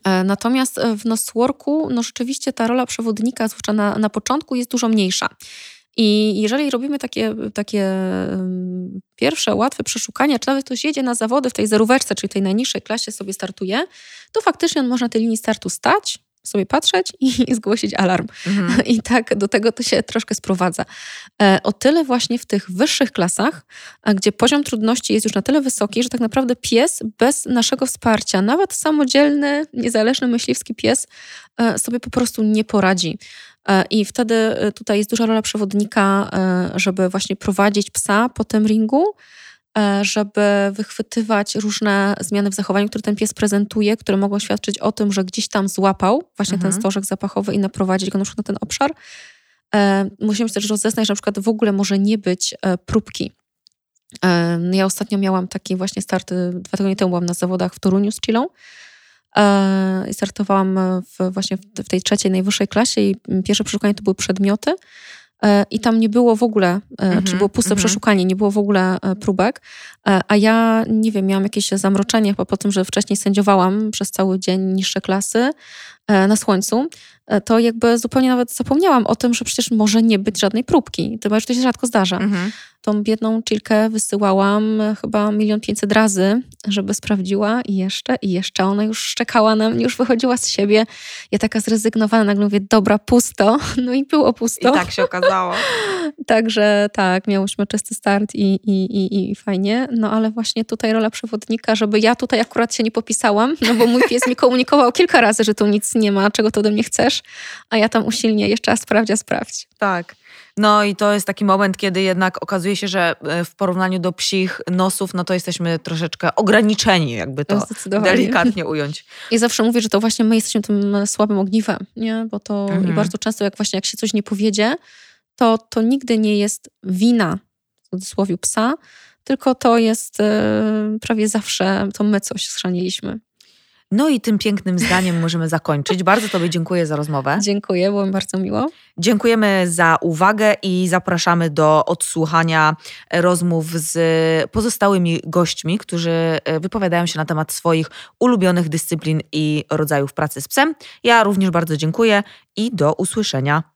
Speaker 2: E, natomiast e, w Nosworku, no rzeczywiście ta rola przewodnika, zwłaszcza na, na początku, jest dużo mniejsza. I jeżeli robimy takie, takie pierwsze, łatwe przeszukania, czy nawet ktoś jedzie na zawody w tej zeróweczce, czyli tej najniższej klasie sobie startuje, to faktycznie on może na tej linii startu stać, sobie patrzeć [LAUGHS] i zgłosić alarm. Mhm. [LAUGHS] I tak do tego to się troszkę sprowadza. E, o tyle właśnie w tych wyższych klasach, gdzie poziom trudności jest już na tyle wysoki, że tak naprawdę pies bez naszego wsparcia, nawet samodzielny, niezależny myśliwski pies e, sobie po prostu nie poradzi. E, I wtedy tutaj jest duża rola przewodnika, żeby właśnie prowadzić psa po tym ringu, E, żeby wychwytywać różne zmiany w zachowaniu, które ten pies prezentuje, które mogą świadczyć o tym, że gdzieś tam złapał właśnie mhm. ten stożek zapachowy i naprowadzić go na przykład na ten obszar. E, musimy się też rozeznać, że na przykład w ogóle może nie być e, próbki. Ja ostatnio miałam taki właśnie start, dwa tygodnie temu byłam na zawodach w Toruniu z Chilą i startowałam w, właśnie w tej trzeciej, najwyższej klasie i pierwsze przeszukanie to były przedmioty E, i tam nie było w ogóle, mm -hmm, czy było puste mm -hmm. przeszukanie, nie było w ogóle e, próbek, e, a ja, nie wiem, miałam jakieś zamroczenie po tym, że wcześniej sędziowałam przez cały dzień niższe klasy na słońcu, to jakby zupełnie nawet zapomniałam o tym, że przecież może nie być żadnej próbki. To, to się rzadko zdarza. -hmm tą biedną chilkę wysyłałam chyba milion pięćset razy, żeby sprawdziła i jeszcze, i jeszcze. Ona już szczekała na mnie, już wychodziła z siebie. Ja taka zrezygnowana, nagle mówię, dobra, pusto. [LAUGHS] No i było pusto.
Speaker 1: I tak się okazało. [LAUGHS]
Speaker 2: Także tak, miałyśmy czysty start i, i, i, i fajnie. No ale właśnie tutaj rola przewodnika, żeby ja tutaj akurat się nie popisałam, no bo mój pies mi komunikował kilka razy, że tu nic nie ma, czego to ode mnie chcesz, a ja tam usilnie jeszcze raz sprawdź, a sprawdź.
Speaker 1: Tak. No i to jest taki moment, kiedy jednak okazuje się, że e, w porównaniu do psich nosów, no to jesteśmy troszeczkę ograniczeni, jakby to delikatnie ująć.
Speaker 2: I zawsze mówię, że to właśnie my jesteśmy tym słabym ogniwem, nie? Bo to mhm. i bardzo często jak właśnie jak się coś nie powiedzie, to, to nigdy nie jest wina, w cudzysłowie, psa, tylko to jest yy, prawie zawsze, to my coś schrzaniliśmy.
Speaker 1: No i tym pięknym zdaniem możemy zakończyć. Bardzo Tobie dziękuję za rozmowę.
Speaker 2: Dziękuję, było mi bardzo miło.
Speaker 1: Dziękujemy za uwagę i zapraszamy do odsłuchania rozmów z pozostałymi gośćmi, którzy e, wypowiadają się na temat swoich ulubionych dyscyplin i rodzajów pracy z psem. Ja również bardzo dziękuję i do usłyszenia.